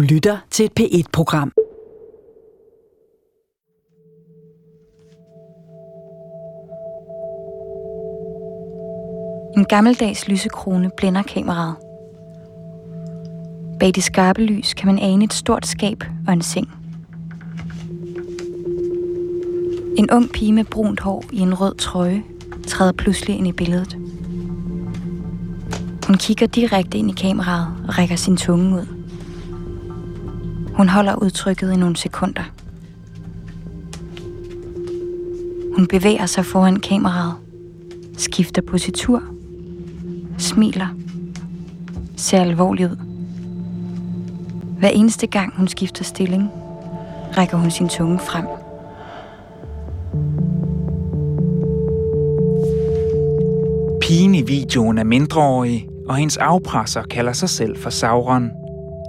Du lytter til et P1-program. En gammeldags lysekrone blænder kameraet. Bag det skarpe lys kan man ane et stort skab og en seng. En ung pige med brunt hår i en rød trøje træder pludselig ind i billedet. Hun kigger direkte ind i kameraet og rækker sin tunge ud. Hun holder udtrykket i nogle sekunder. Hun bevæger sig foran kameraet, skifter positur, smiler, ser alvorlig ud. Hver eneste gang hun skifter stilling, rækker hun sin tunge frem. Pigen i videoen er mindreårig, og hendes afpresser kalder sig selv for Sauron.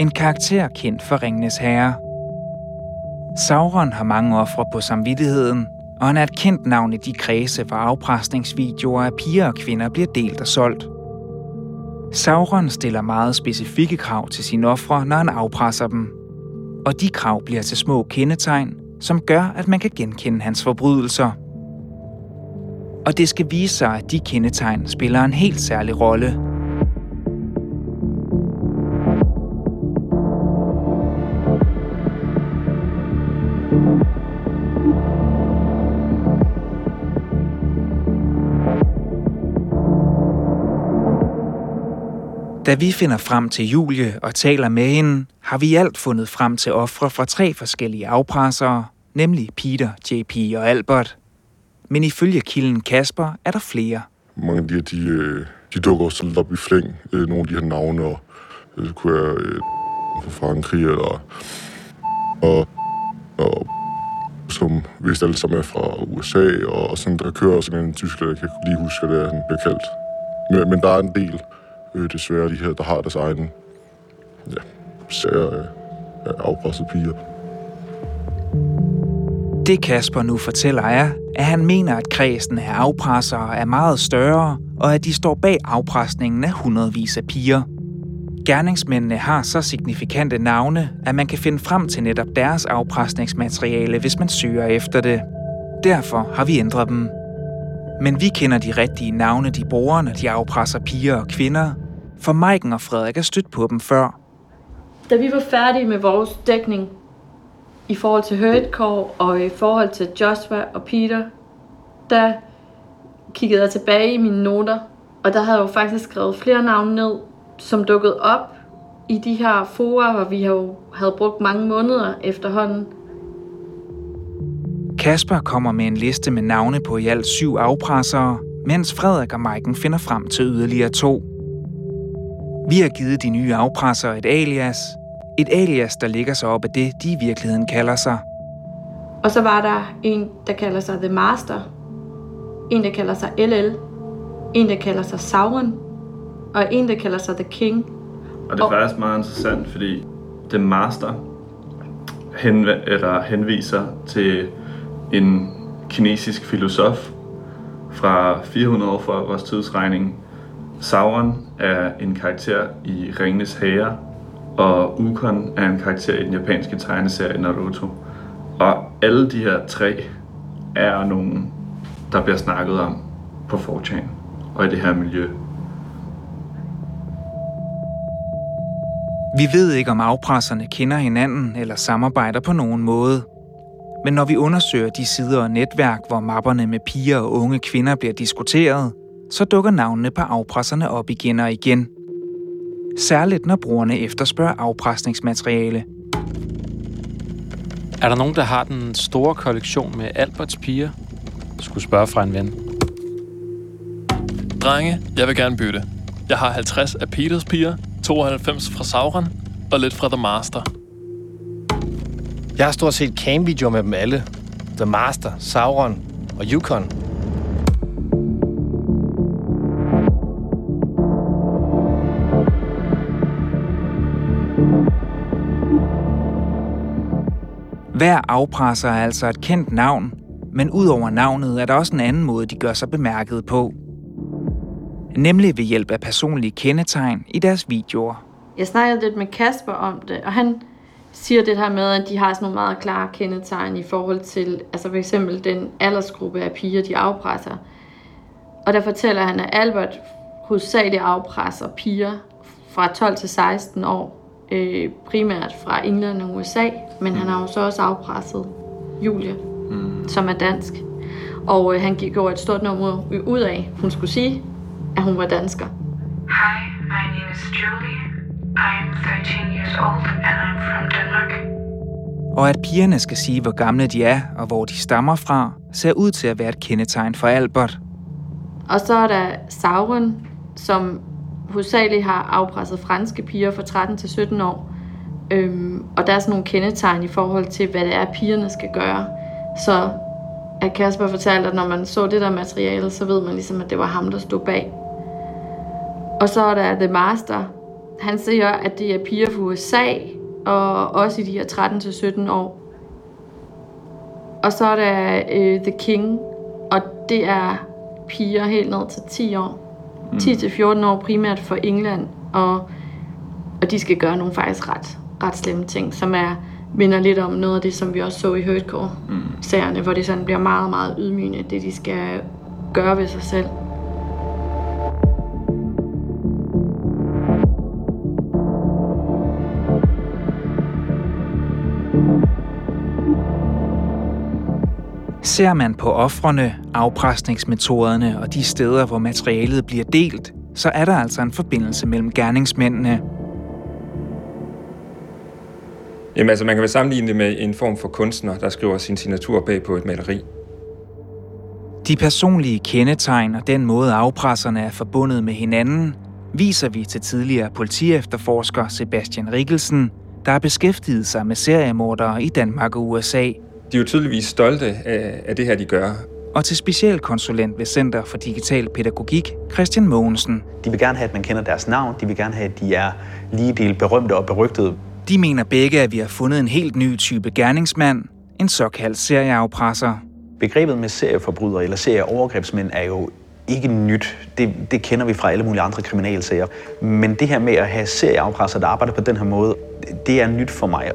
En karakter kendt for Ringnes Herre. Sauron har mange ofre på samvittigheden, og han er et kendt navn i de kredse, hvor afpresningsvideoer af piger og kvinder bliver delt og solgt. Sauron stiller meget specifikke krav til sine ofre, når han afpresser dem. Og de krav bliver til små kendetegn, som gør, at man kan genkende hans forbrydelser. Og det skal vise sig, at de kendetegn spiller en helt særlig rolle. Da vi finder frem til Julie og taler med hende, har vi alt fundet frem til ofre fra tre forskellige afpressere, nemlig Peter, JP og Albert. Men ifølge kilden Kasper er der flere. Mange af de her, de, øh, de dukker også lidt op i flæng. Øh, nogle af de her navne, og øh, det kunne være fra Frankrig, eller, og, og som vist alle sammen er fra USA, og sådan, der kører også en tysk, jeg kan lige huske, hvad det er, han bliver kaldt. Men, men der er en del, øh, desværre, de her, der har deres egen ja, sager af, af afpressede piger. Det Kasper nu fortæller er, at han mener, at kredsen af afpressere er meget større, og at de står bag afpresningen af hundredvis af piger. Gerningsmændene har så signifikante navne, at man kan finde frem til netop deres afpresningsmateriale, hvis man søger efter det. Derfor har vi ændret dem. Men vi kender de rigtige navne, de bruger, når de afpresser piger og kvinder. For Maiken og Frederik er stødt på dem før. Da vi var færdige med vores dækning i forhold til Hurtcore og i forhold til Joshua og Peter, der kiggede jeg tilbage i mine noter, og der havde jeg jo faktisk skrevet flere navne ned, som dukkede op i de her fora, hvor vi jo havde brugt mange måneder efterhånden. Kasper kommer med en liste med navne på i alt syv afpressere, mens Frederik og Maiken finder frem til yderligere to. Vi har givet de nye afpressere et alias. Et alias, der ligger sig op af det, de i virkeligheden kalder sig. Og så var der en, der kalder sig The Master, en, der kalder sig LL, en, der kalder sig Sauron, og en, der kalder sig The King. Og det er faktisk meget interessant, fordi The Master henv- eller henviser til en kinesisk filosof fra 400 år fra vores tidsregning. Sauron er en karakter i Ringenes Herre, og Ukon er en karakter i den japanske tegneserie Naruto. Og alle de her tre er nogen, der bliver snakket om på 4 og i det her miljø. Vi ved ikke, om afpresserne kender hinanden eller samarbejder på nogen måde. Men når vi undersøger de sider og netværk, hvor mapperne med piger og unge kvinder bliver diskuteret, så dukker navnene på afpresserne op igen og igen. Særligt når brugerne efterspørger afpresningsmateriale. Er der nogen, der har den store kollektion med Alberts piger? Skulle spørge fra en ven. Drenge, jeg vil gerne bytte. Jeg har 50 af Peters piger, 92 fra Sauron og lidt fra The Master. Jeg har stort set cam-videoer med dem alle. The Master, Sauron og Yukon. Hver afpresser er altså et kendt navn, men udover navnet er der også en anden måde, de gør sig bemærket på. Nemlig ved hjælp af personlige kendetegn i deres videoer. Jeg snakkede lidt med Kasper om det, og han, siger det her med, at de har sådan nogle meget klare kendetegn i forhold til, altså for eksempel den aldersgruppe af piger, de afpresser. Og der fortæller han, at Albert hovedsageligt afpresser piger fra 12 til 16 år, øh, primært fra England og USA, men han har jo så også afpresset Julie, mm. som er dansk. Og øh, han gik over et stort nummer ud af, hun skulle sige, at hun var dansker. Hi, my name is Julie. I'm 13 years old and I'm from Denmark. Og at pigerne skal sige, hvor gamle de er og hvor de stammer fra, ser ud til at være et kendetegn for Albert. Og så er der Sauron, som hovedsageligt har afpresset franske piger fra 13 til 17 år. Øhm, og der er sådan nogle kendetegn i forhold til, hvad det er, pigerne skal gøre. Så at Kasper fortalte, at når man så det der materiale, så ved man ligesom, at det var ham, der stod bag. Og så er der The Master. Han siger, at det er piger fra USA, og også i de her 13-17 år. Og så er der uh, The King, og det er piger helt ned til 10 år. Mm. 10-14 år primært for England, og, og de skal gøre nogle faktisk ret, ret slemme ting, som er minder lidt om noget af det, som vi også så i Hurtcore-serierne, mm. hvor det sådan bliver meget, meget ydmygende, det de skal gøre ved sig selv. Ser man på offrene, afpresningsmetoderne og de steder, hvor materialet bliver delt, så er der altså en forbindelse mellem gerningsmændene. Jamen altså, man kan vel sammenligne det med en form for kunstner, der skriver sin signatur bag på et maleri. De personlige kendetegn og den måde afpresserne er forbundet med hinanden, viser vi til tidligere politiefterforsker Sebastian Rikkelsen, der har beskæftiget sig med seriemordere i Danmark og USA. De er jo tydeligvis stolte af, af det her, de gør. Og til specialkonsulent ved Center for Digital Pædagogik, Christian Mogensen. De vil gerne have, at man kender deres navn. De vil gerne have, at de er lige del berømte og berygtede. De mener begge, at vi har fundet en helt ny type gerningsmand, en såkaldt serieafpresser. Begrebet med serieforbrydere eller serieovergrebsmænd er jo ikke nyt. Det, det kender vi fra alle mulige andre kriminalsager. Men det her med at have serieafpresser, der arbejder på den her måde, det er nyt for mig.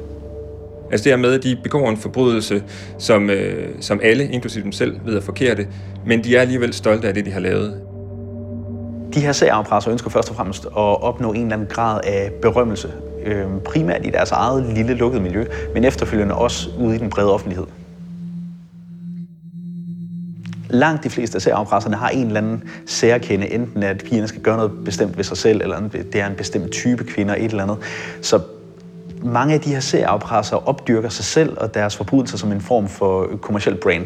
Altså det her med, at de begår en forbrydelse, som, øh, som alle, inklusive dem selv, ved er forkerte, men de er alligevel stolte af det, de har lavet. De her serieafpresser ønsker først og fremmest at opnå en eller anden grad af berømmelse, øh, primært i deres eget lille lukkede miljø, men efterfølgende også ude i den brede offentlighed. Langt de fleste af særafpresserne har en eller anden særkende, enten at pigerne skal gøre noget bestemt ved sig selv, eller det er en bestemt type kvinder, et eller andet. Så mange af de her serieafpressere opdyrker sig selv og deres forbrydelser som en form for kommersiel brand.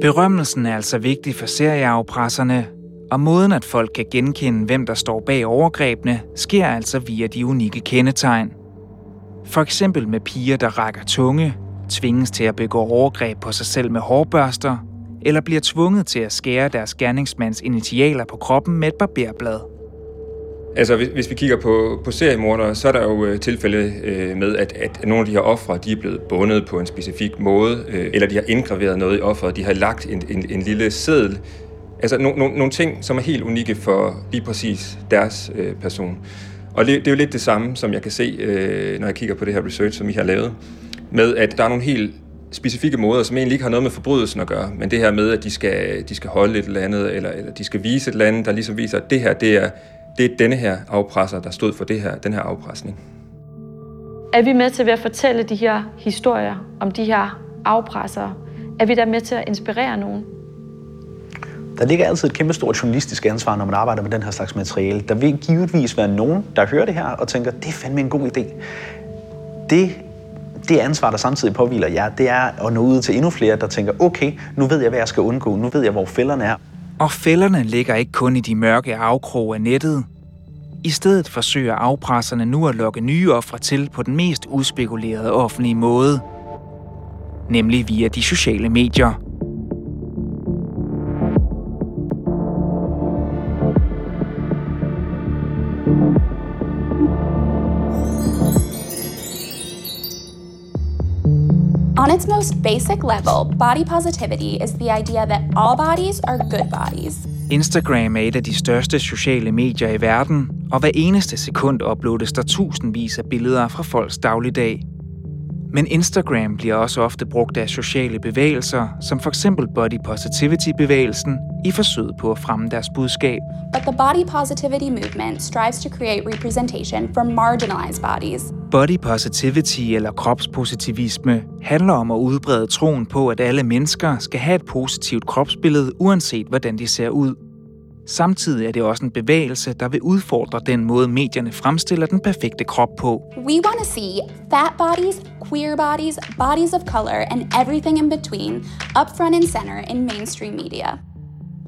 Berømmelsen er altså vigtig for serieafpresserne, og måden at folk kan genkende, hvem der står bag overgrebene, sker altså via de unikke kendetegn. For eksempel med piger, der rækker tunge, tvinges til at begå overgreb på sig selv med hårbørster, eller bliver tvunget til at skære deres gerningsmands initialer på kroppen med et barberblad. Altså, hvis, hvis vi kigger på, på seriemordere, så er der jo øh, tilfælde øh, med, at, at nogle af de her ofre, de er blevet bundet på en specifik måde, øh, eller de har indgraveret noget i offeret, de har lagt en, en, en lille seddel. Altså, no, no, nogle ting, som er helt unikke for lige præcis deres øh, person. Og det, det er jo lidt det samme, som jeg kan se, øh, når jeg kigger på det her research, som I har lavet, med at der er nogle helt specifikke måder, som egentlig ikke har noget med forbrydelsen at gøre, men det her med, at de skal, de skal holde et eller andet, eller, eller de skal vise et eller andet, der ligesom viser, at det her, det er, det er denne her afpresser, der stod for det her, den her afpresning. Er vi med til ved at fortælle de her historier om de her afpressere? Er vi der med til at inspirere nogen? Der ligger altid et kæmpe stort journalistisk ansvar, når man arbejder med den her slags materiale. Der vil givetvis være nogen, der hører det her og tænker, det er fandme en god idé. Det, det ansvar, der samtidig påviler jer, det er at nå ud til endnu flere, der tænker, okay, nu ved jeg, hvad jeg skal undgå. Nu ved jeg, hvor fælderne er. Og fælderne ligger ikke kun i de mørke afkroge af nettet. I stedet forsøger afpresserne nu at lokke nye ofre til på den mest uspekulerede offentlige måde. Nemlig via de sociale medier. On its most basic level, body positivity is the idea that all bodies are good bodies. Instagram er et af de største sociale medier i verden, og hver eneste sekund uploades der tusindvis af billeder fra folks dagligdag. Men Instagram bliver også ofte brugt af sociale bevægelser, som for eksempel body positivity-bevægelsen, i forsøget på at fremme deres budskab. But the body positivity movement strives to create representation for marginalized bodies. Body positivity eller kropspositivisme handler om at udbrede troen på, at alle mennesker skal have et positivt kropsbillede, uanset hvordan de ser ud. Samtidig er det også en bevægelse, der vil udfordre den måde, medierne fremstiller den perfekte krop på. We want to see fat bodies, queer bodies, bodies of color, and everything in between up front and center in mainstream media.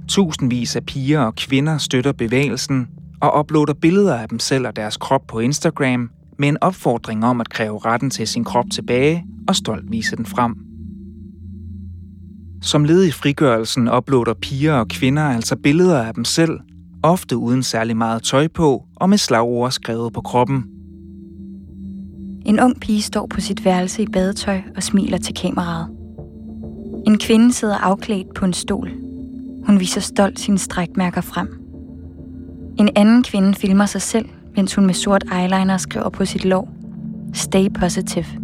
Tusindvis af piger og kvinder støtter bevægelsen og uploader billeder af dem selv og deres krop på Instagram med en opfordring om at kræve retten til sin krop tilbage og stolt vise den frem. Som led i frigørelsen uploader piger og kvinder altså billeder af dem selv, ofte uden særlig meget tøj på og med slagord skrevet på kroppen. En ung pige står på sit værelse i badetøj og smiler til kameraet. En kvinde sidder afklædt på en stol. Hun viser stolt sine strækmærker frem. En anden kvinde filmer sig selv, mens hun med sort eyeliner skriver på sit lår. Stay positive.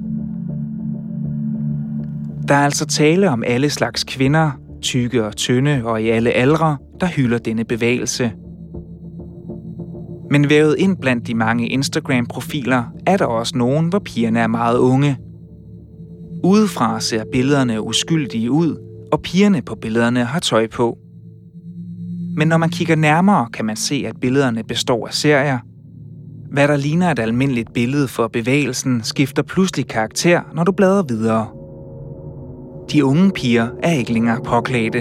Der er altså tale om alle slags kvinder, tykke og tynde og i alle aldre, der hylder denne bevægelse. Men vævet ind blandt de mange Instagram-profiler er der også nogen, hvor pigerne er meget unge. Udefra ser billederne uskyldige ud, og pigerne på billederne har tøj på. Men når man kigger nærmere, kan man se, at billederne består af serier. Hvad der ligner et almindeligt billede for bevægelsen, skifter pludselig karakter, når du bladrer videre. De unge piger er ikke længere påklædte.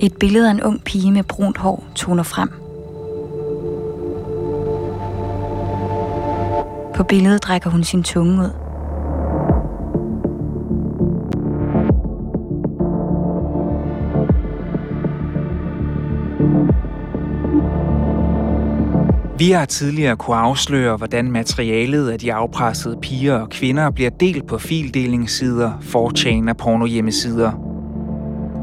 Et billede af en ung pige med brunt hår toner frem. På billedet trækker hun sin tunge ud. Vi har tidligere kunne afsløre, hvordan materialet af de afpressede piger og kvinder bliver delt på fildelingssider, 4 og pornohjemmesider.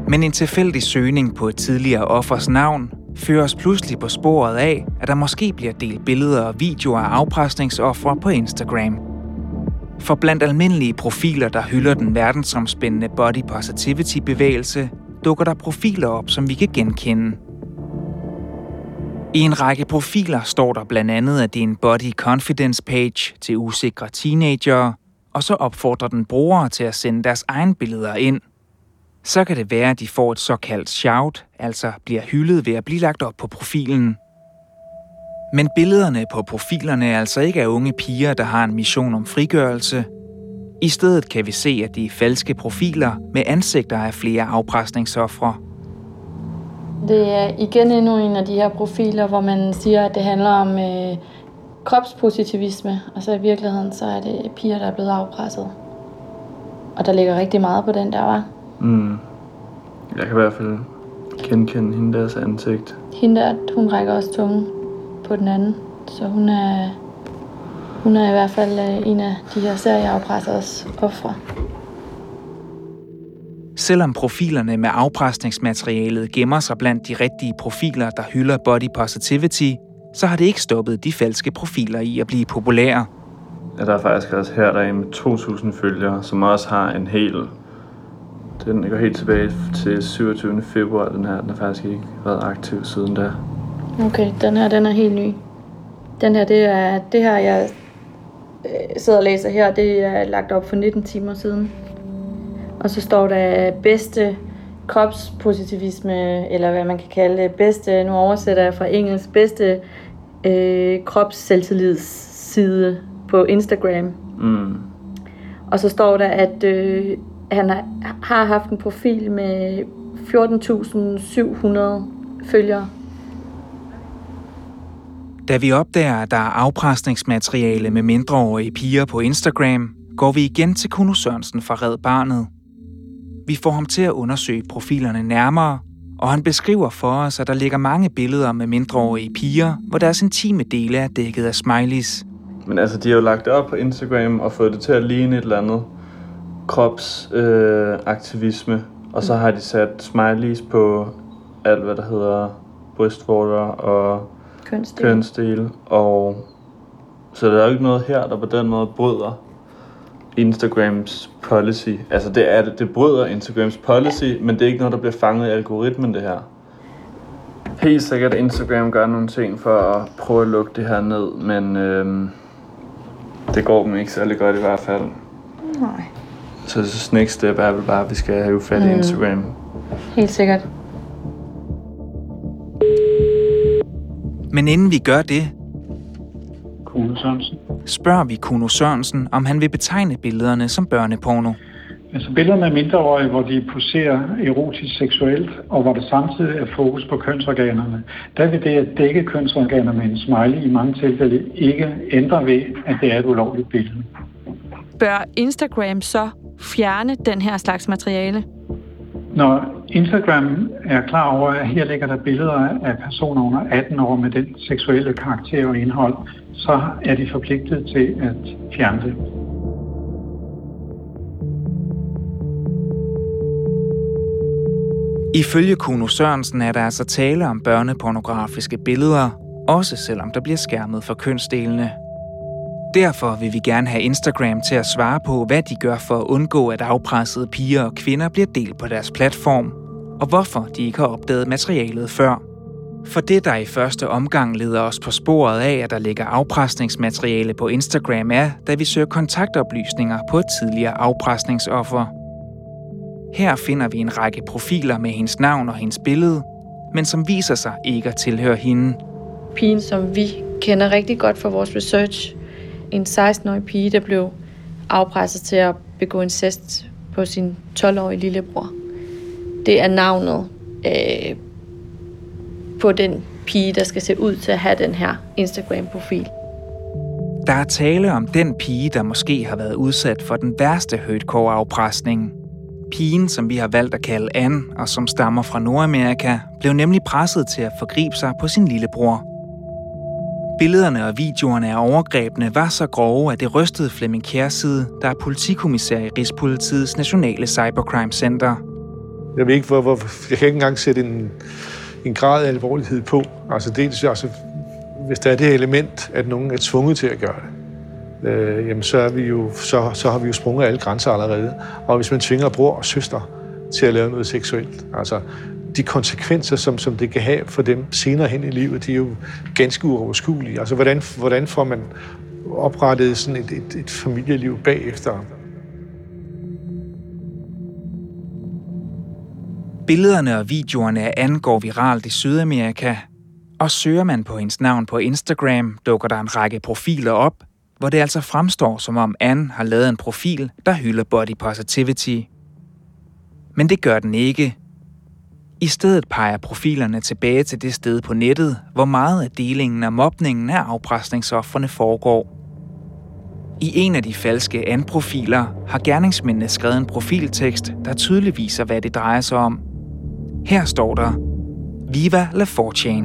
Men en tilfældig søgning på et tidligere offers navn fører os pludselig på sporet af, at der måske bliver delt billeder og videoer af afpresningsoffre på Instagram. For blandt almindelige profiler, der hylder den verdensomspændende body positivity bevægelse, dukker der profiler op, som vi kan genkende. I en række profiler står der blandt andet, at det er en body confidence page til usikre teenagere, og så opfordrer den brugere til at sende deres egne billeder ind. Så kan det være, at de får et såkaldt shout, altså bliver hyldet ved at blive lagt op på profilen. Men billederne på profilerne er altså ikke af unge piger, der har en mission om frigørelse. I stedet kan vi se, at de er falske profiler med ansigter af flere afpresningsoffre. Det er igen endnu en af de her profiler, hvor man siger, at det handler om øh, kropspositivisme, og så i virkeligheden så er det piger, der er blevet afpresset. Og der ligger rigtig meget på den der, var. Mm. Jeg kan i hvert fald genkende hende deres ansigt. Hende der, hun rækker også tungen på den anden, så hun er, hun er i hvert fald øh, en af de her serieafpressers ofre. Selvom profilerne med afpresningsmaterialet gemmer sig blandt de rigtige profiler, der hylder body positivity, så har det ikke stoppet de falske profiler i at blive populære. Ja, der er faktisk også her, der er en med 2.000 følgere, som også har en hel... Den går helt tilbage til 27. februar, den her. Den har faktisk ikke været aktiv siden da. Okay, den her, den er helt ny. Den her, det er det her, jeg øh, sidder og læser her, det er lagt op for 19 timer siden. Og så står der bedste kropspositivisme, eller hvad man kan kalde det, bedste, nu oversætter jeg fra engelsk, bedste øh, kropsselvtillidsside på Instagram. Mm. Og så står der, at øh, han har, haft en profil med 14.700 følgere. Da vi opdager, at der er afpresningsmateriale med mindreårige piger på Instagram, går vi igen til Kuno Sørensen fra Red Barnet. Vi får ham til at undersøge profilerne nærmere, og han beskriver for os, at der ligger mange billeder med mindreårige piger, hvor deres intime dele er dækket af smileys. Men altså, de har jo lagt det op på Instagram og fået det til at ligne et eller andet. kropsaktivisme, og så har de sat smileys på alt, hvad der hedder brystvorter og Kønsdel. kønsdele. Og så der er jo ikke noget her, der på den måde bryder Instagrams policy. Altså det er det, det bryder Instagrams policy, men det er ikke noget, der bliver fanget i algoritmen, det her. Helt sikkert Instagram gør nogle ting for at prøve at lukke det her ned, men øhm, det går dem ikke særlig godt i hvert fald. Nej. Så så next step er vel bare, at vi skal have fat i Mm. Instagram. Helt sikkert. Men inden vi gør det, Kuno Sørensen. Spørger vi Kuno Sørensen, om han vil betegne billederne som børneporno. Altså billederne af mindreårige, hvor de poserer erotisk seksuelt, og hvor der samtidig er fokus på kønsorganerne, der vil det at dække kønsorganer med en smiley i mange tilfælde ikke ændre ved, at det er et ulovligt billede. Bør Instagram så fjerne den her slags materiale? Når Instagram er klar over, at her ligger der billeder af personer under 18 år med den seksuelle karakter og indhold, så er de forpligtet til at fjerne det. Ifølge Kuno Sørensen er der altså tale om børnepornografiske billeder, også selvom der bliver skærmet for kønsdelene. Derfor vil vi gerne have Instagram til at svare på, hvad de gør for at undgå, at afpressede piger og kvinder bliver delt på deres platform, og hvorfor de ikke har opdaget materialet før. For det, der i første omgang leder os på sporet af, at der ligger afpresningsmateriale på Instagram, er, da vi søger kontaktoplysninger på et tidligere afpresningsoffer. Her finder vi en række profiler med hendes navn og hendes billede, men som viser sig ikke at tilhøre hende. Pigen, som vi kender rigtig godt fra vores research, en 16-årig pige, der blev afpresset til at begå incest på sin 12-årige lillebror. Det er navnet øh, på den pige, der skal se ud til at have den her Instagram-profil. Der er tale om den pige, der måske har været udsat for den værste hurtcore-afpresning. Pigen, som vi har valgt at kalde Anne, og som stammer fra Nordamerika, blev nemlig presset til at forgribe sig på sin lillebror. Billederne og videoerne af overgrebene var så grove, at det rystede Flemming Kjærside, der er politikommissær i Rigspolitiets Nationale Cybercrime Center. Jeg ved ikke, hvor, hvor, jeg kan ikke engang sætte en, en grad af alvorlighed på. Altså dels, altså, hvis der er det element, at nogen er tvunget til at gøre det, øh, jamen så, er vi jo, så, så har vi jo sprunget alle grænser allerede. Og hvis man tvinger bror og søster til at lave noget seksuelt, altså de konsekvenser, som, som det kan have for dem senere hen i livet, de er jo ganske uoverskuelige. Altså hvordan, hvordan får man oprettet sådan et, et, et familieliv bagefter? Billederne og videoerne af Anne går viralt i Sydamerika, og søger man på hendes navn på Instagram, dukker der en række profiler op, hvor det altså fremstår, som om Anne har lavet en profil, der hylder body positivity. Men det gør den ikke. I stedet peger profilerne tilbage til det sted på nettet, hvor meget af delingen og mobningen af afpresningsofferne foregår. I en af de falske Anne-profiler har gerningsmændene skrevet en profiltekst, der tydeligt viser, hvad det drejer sig om. Her står der, Viva la 4chan.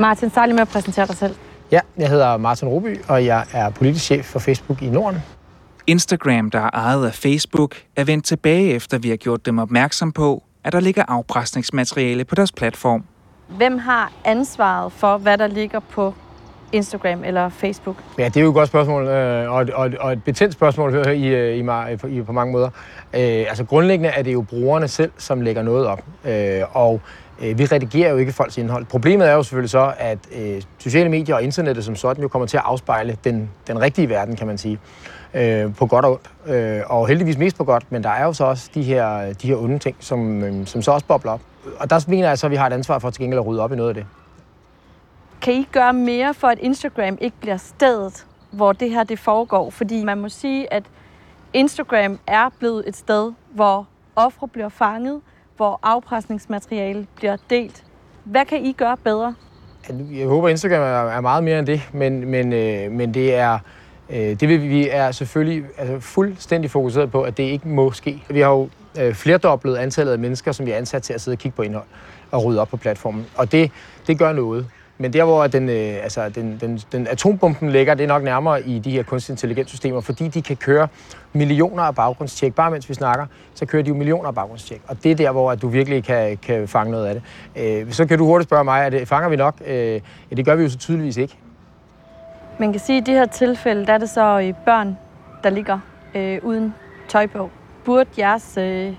Martin, start lige med at præsentere dig selv. Ja, jeg hedder Martin Roby, og jeg er politisk chef for Facebook i Norden. Instagram, der er ejet af Facebook, er vendt tilbage efter vi har gjort dem opmærksom på, at der ligger afpresningsmateriale på deres platform. Hvem har ansvaret for, hvad der ligger på Instagram eller Facebook? Ja, det er jo et godt spørgsmål, øh, og, et, og, et, og et betændt spørgsmål hører I, øh, i, i, på mange måder. Øh, altså grundlæggende er det jo brugerne selv, som lægger noget op, øh, og øh, vi redigerer jo ikke folks indhold. Problemet er jo selvfølgelig så, at øh, sociale medier og internettet som sådan jo kommer til at afspejle den, den rigtige verden, kan man sige, øh, på godt og ondt. Øh, og heldigvis mest på godt, men der er jo så også de her, de her onde ting, som, øh, som så også bobler op. Og der mener jeg så, at vi har et ansvar for til gengæld at rydde op i noget af det. Kan I gøre mere for, at Instagram ikke bliver stedet, hvor det her det foregår? Fordi man må sige, at Instagram er blevet et sted, hvor ofre bliver fanget, hvor afpresningsmateriale bliver delt. Hvad kan I gøre bedre? Jeg håber, Instagram er, meget mere end det, men, men, øh, men det er Øh, det vil vi er selvfølgelig altså, fuldstændig fokuseret på, at det ikke må ske. Vi har jo øh, flerdoblet antallet af mennesker, som vi er ansat til at sidde og kigge på indhold og rydde op på platformen. Og det, det gør noget. Men der, hvor den, øh, altså, den, den, den atombomben ligger, det er nok nærmere i de her kunstig intelligenssystemer, fordi de kan køre millioner af baggrundstjek. Bare mens vi snakker, så kører de jo millioner af baggrundstjek. Og det er der, hvor at du virkelig kan, kan fange noget af det. Øh, så kan du hurtigt spørge mig, at det, fanger vi nok? Øh, ja, det gør vi jo så tydeligvis ikke. Man kan sige, at i det her tilfælde, der er det så øh, børn, der ligger øh, uden tøj på. Burde jeres øh,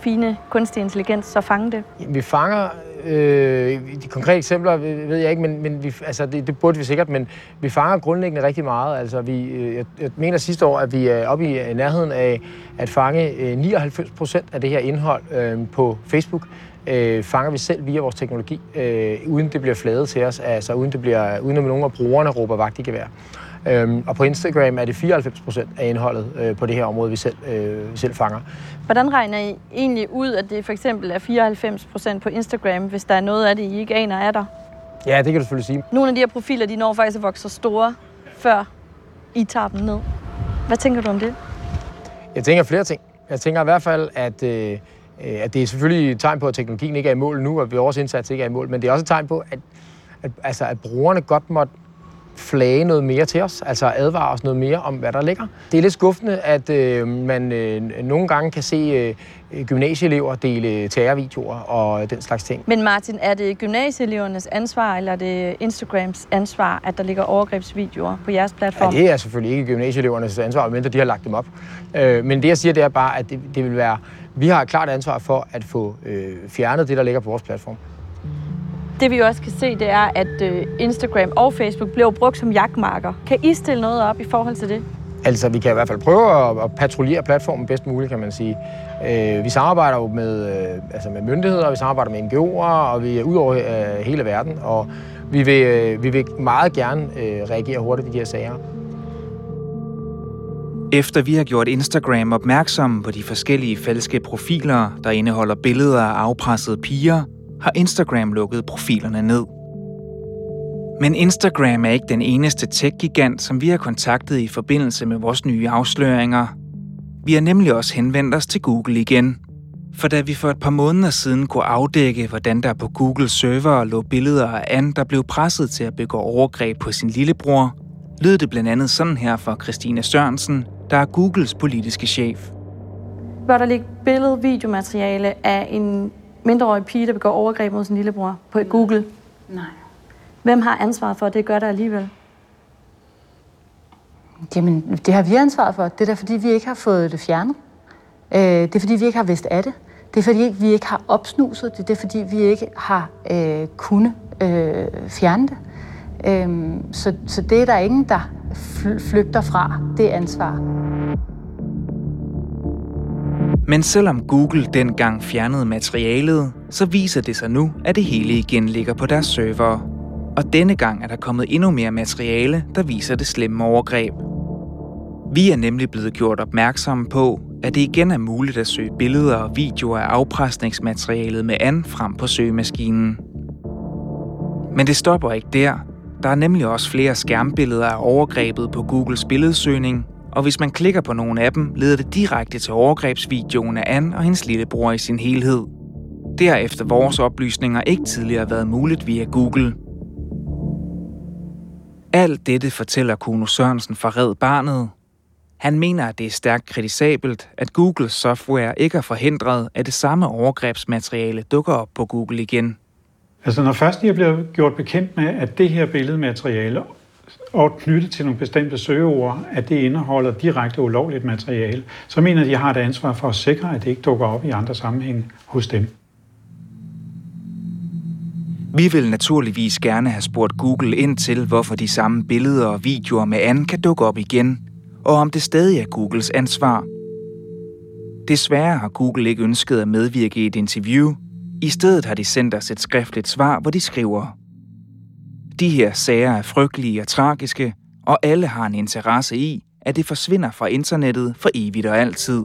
fine kunstig intelligens så fange det? Vi fanger Øh, de konkrete eksempler ved jeg ikke, men, men vi, altså det, det burde vi sikkert, men vi fanger grundlæggende rigtig meget. Altså vi, øh, jeg, jeg mener sidste år, at vi er oppe i nærheden af at fange øh, 99 procent af det her indhold øh, på Facebook øh, fanger vi selv via vores teknologi, øh, uden det bliver fladet til os, altså uden, det bliver, uden at nogen af brugerne råber vagt i gevær. Øhm, og på Instagram er det 94 procent af indholdet øh, på det her område, vi selv, øh, vi selv fanger. Hvordan regner I egentlig ud, at det for eksempel er 94 procent på Instagram, hvis der er noget af det, I ikke aner er der? Ja, det kan du selvfølgelig sige. Nogle af de her profiler, de når faktisk at vokse så store, før I tager dem ned. Hvad tænker du om det? Jeg tænker flere ting. Jeg tænker i hvert fald, at, øh, at det er selvfølgelig et tegn på, at teknologien ikke er i mål nu, og vores indsats ikke er i mål, men det er også et tegn på, at, at, altså, at brugerne godt måtte flage noget mere til os, altså advare os noget mere om, hvad der ligger. Det er lidt skuffende, at øh, man øh, nogle gange kan se øh, gymnasieelever dele terrorvideoer og den slags ting. Men Martin, er det gymnasieelevernes ansvar, eller er det Instagrams ansvar, at der ligger overgrebsvideoer på jeres platform? Ja, det er selvfølgelig ikke gymnasieelevernes ansvar, men de har lagt dem op. Øh, men det, jeg siger, det er bare, at det, det vil være... Vi har et klart ansvar for at få øh, fjernet det, der ligger på vores platform. Det vi også kan se, det er, at øh, Instagram og Facebook bliver brugt som jagtmarker. Kan I stille noget op i forhold til det? Altså, vi kan i hvert fald prøve at, patruljere platformen bedst muligt, kan man sige. Øh, vi samarbejder jo med, øh, altså med myndigheder, vi samarbejder med NGO'er, og vi er ud over hele verden, og vi vil, vi vil meget gerne reagere hurtigt i de her sager. Efter vi har gjort Instagram opmærksom på de forskellige falske profiler, der indeholder billeder af afpressede piger, har Instagram lukket profilerne ned. Men Instagram er ikke den eneste tech-gigant, som vi har kontaktet i forbindelse med vores nye afsløringer. Vi har nemlig også henvendt os til Google igen. For da vi for et par måneder siden kunne afdække, hvordan der på Google server lå billeder af Anne, der blev presset til at begå overgreb på sin lillebror, lød det blandt andet sådan her fra Christine Sørensen, der er Googles politiske chef. Bør der ligge billede videomateriale af en mindreårig pige, der begår overgreb mod sin lillebror på Google. Nej. Hvem har ansvaret for, at det gør det alligevel? Jamen, det har vi ansvaret for. Det er da, fordi vi ikke har fået det fjernet. Øh, det er, fordi vi ikke har vidst af det. Det er, fordi vi ikke har opsnuset det. Det er, fordi vi ikke har øh, kunnet øh, fjerne det. Øh, så, så det er der ingen, der flygter fra det ansvar. Men selvom Google dengang fjernede materialet, så viser det sig nu, at det hele igen ligger på deres server. Og denne gang er der kommet endnu mere materiale, der viser det slemme overgreb. Vi er nemlig blevet gjort opmærksomme på, at det igen er muligt at søge billeder og videoer af afpresningsmaterialet med an frem på søgemaskinen. Men det stopper ikke der. Der er nemlig også flere skærmbilleder af overgrebet på Googles billedsøgning, og hvis man klikker på nogle af dem, leder det direkte til overgrebsvideoen af Anne og hendes lillebror i sin helhed. Det har efter vores oplysninger ikke tidligere været muligt via Google. Alt dette fortæller Kuno Sørensen fra Red Barnet. Han mener, at det er stærkt kritisabelt, at Googles software ikke har forhindret, at det samme overgrebsmateriale dukker op på Google igen. Altså når først jeg er blevet gjort bekendt med, at det her billedmateriale og knyttet til nogle bestemte søgeord, at det indeholder direkte ulovligt materiale, så mener de, har et ansvar for at sikre, at det ikke dukker op i andre sammenhænge hos dem. Vi vil naturligvis gerne have spurgt Google ind til, hvorfor de samme billeder og videoer med Anne kan dukke op igen, og om det stadig er Googles ansvar. Desværre har Google ikke ønsket at medvirke i et interview. I stedet har de sendt os et skriftligt svar, hvor de skriver, de her sager er frygtelige og tragiske, og alle har en interesse i, at det forsvinder fra internettet for evigt og altid.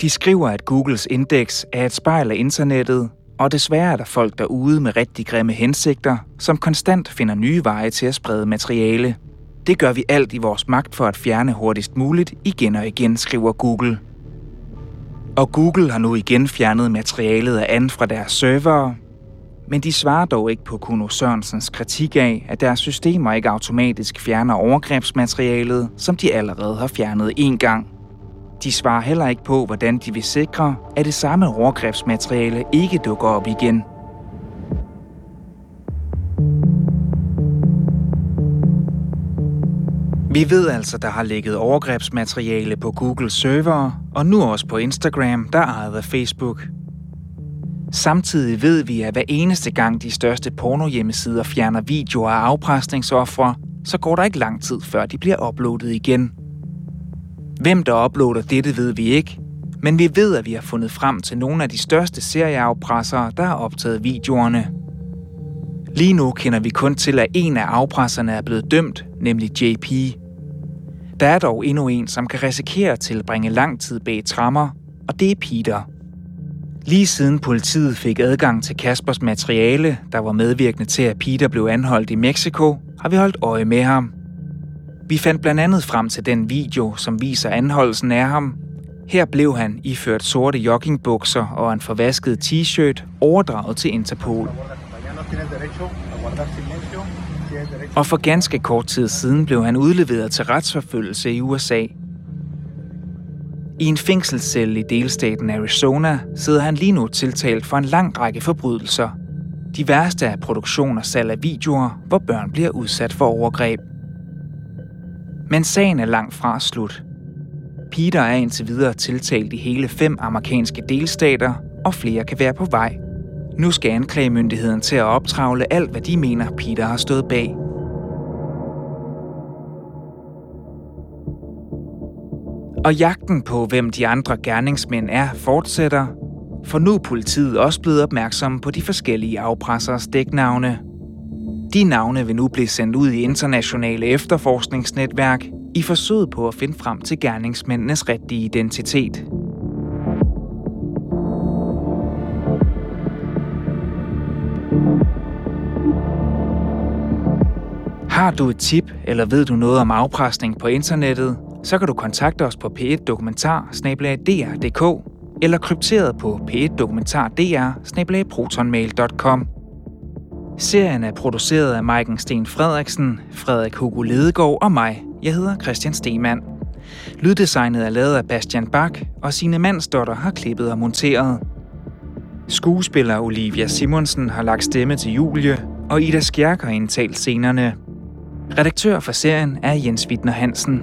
De skriver, at Googles indeks er et spejl af internettet, og desværre er der folk derude med rigtig grimme hensigter, som konstant finder nye veje til at sprede materiale. Det gør vi alt i vores magt for at fjerne hurtigst muligt igen og igen, skriver Google. Og Google har nu igen fjernet materialet af Anne fra deres servere, men de svarer dog ikke på Kuno Sørensens kritik af, at deres systemer ikke automatisk fjerner overgrebsmaterialet, som de allerede har fjernet en gang. De svarer heller ikke på, hvordan de vil sikre, at det samme overgrebsmateriale ikke dukker op igen. Vi ved altså, der har ligget overgrebsmateriale på Google server, og nu også på Instagram, der ejet af Facebook. Samtidig ved vi, at hver eneste gang de største pornohjemmesider fjerner videoer af afpresningsoffre, så går der ikke lang tid, før de bliver uploadet igen. Hvem der uploader dette, ved vi ikke, men vi ved, at vi har fundet frem til nogle af de største serieafpressere, der har optaget videoerne. Lige nu kender vi kun til, at en af afpresserne er blevet dømt, nemlig JP. Der er dog endnu en, som kan risikere at tilbringe lang tid bag trammer, og det er Peter. Lige siden politiet fik adgang til Kaspers materiale, der var medvirkende til, at Peter blev anholdt i Mexico, har vi holdt øje med ham. Vi fandt blandt andet frem til den video, som viser anholdelsen af ham. Her blev han iført sorte joggingbukser og en forvasket t-shirt overdraget til Interpol. Og for ganske kort tid siden blev han udleveret til retsforfølgelse i USA. I en fængselscelle i delstaten Arizona sidder han lige nu tiltalt for en lang række forbrydelser. De værste er produktion og salg af videoer, hvor børn bliver udsat for overgreb. Men sagen er langt fra slut. Peter er indtil videre tiltalt i hele fem amerikanske delstater, og flere kan være på vej. Nu skal anklagemyndigheden til at optravle alt, hvad de mener, Peter har stået bag. Og jagten på, hvem de andre gerningsmænd er, fortsætter, for nu er politiet også blevet opmærksom på de forskellige afpresseres dæknavne. De navne vil nu blive sendt ud i internationale efterforskningsnetværk i forsøget på at finde frem til gerningsmændenes rigtige identitet. Har du et tip, eller ved du noget om afpresning på internettet, så kan du kontakte os på P1 Dokumentar eller krypteret på P1 Dokumentar protonmail.com. Serien er produceret af Maiken Sten Frederiksen, Frederik Hugo Ledegaard og mig. Jeg hedder Christian Stemann. Lyddesignet er lavet af Bastian Bak, og sine mandsdotter har klippet og monteret. Skuespiller Olivia Simonsen har lagt stemme til Julie, og Ida Skjærk har indtalt scenerne. Redaktør for serien er Jens Wittner Hansen.